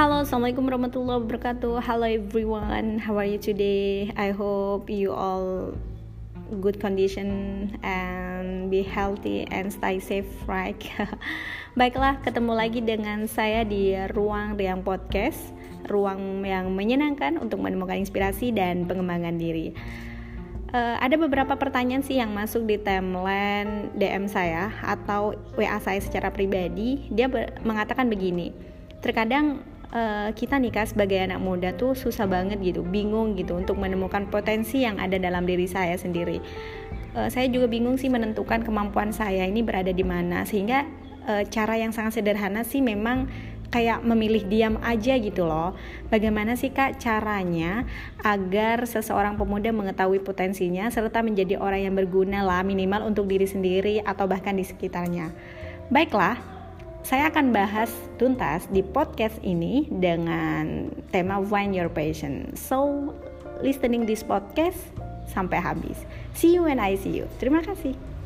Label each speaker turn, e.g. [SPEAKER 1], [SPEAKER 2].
[SPEAKER 1] Halo, assalamualaikum warahmatullahi wabarakatuh. Hello everyone, how are you today? I hope you all good condition and be healthy and stay safe, right? Baiklah, ketemu lagi dengan saya di ruang Riang Podcast, ruang yang menyenangkan untuk menemukan inspirasi dan pengembangan diri. Uh, ada beberapa pertanyaan sih yang masuk di timeline DM saya atau WA saya secara pribadi. Dia mengatakan begini terkadang uh, kita nih kak sebagai anak muda tuh susah banget gitu, bingung gitu untuk menemukan potensi yang ada dalam diri saya sendiri. Uh, saya juga bingung sih menentukan kemampuan saya ini berada di mana sehingga uh, cara yang sangat sederhana sih memang kayak memilih diam aja gitu loh. Bagaimana sih Kak caranya agar seseorang pemuda mengetahui potensinya serta menjadi orang yang berguna lah minimal untuk diri sendiri atau bahkan di sekitarnya. Baiklah, saya akan bahas tuntas di podcast ini dengan tema Find Your Passion. So, listening this podcast sampai habis. See you when I see you. Terima kasih.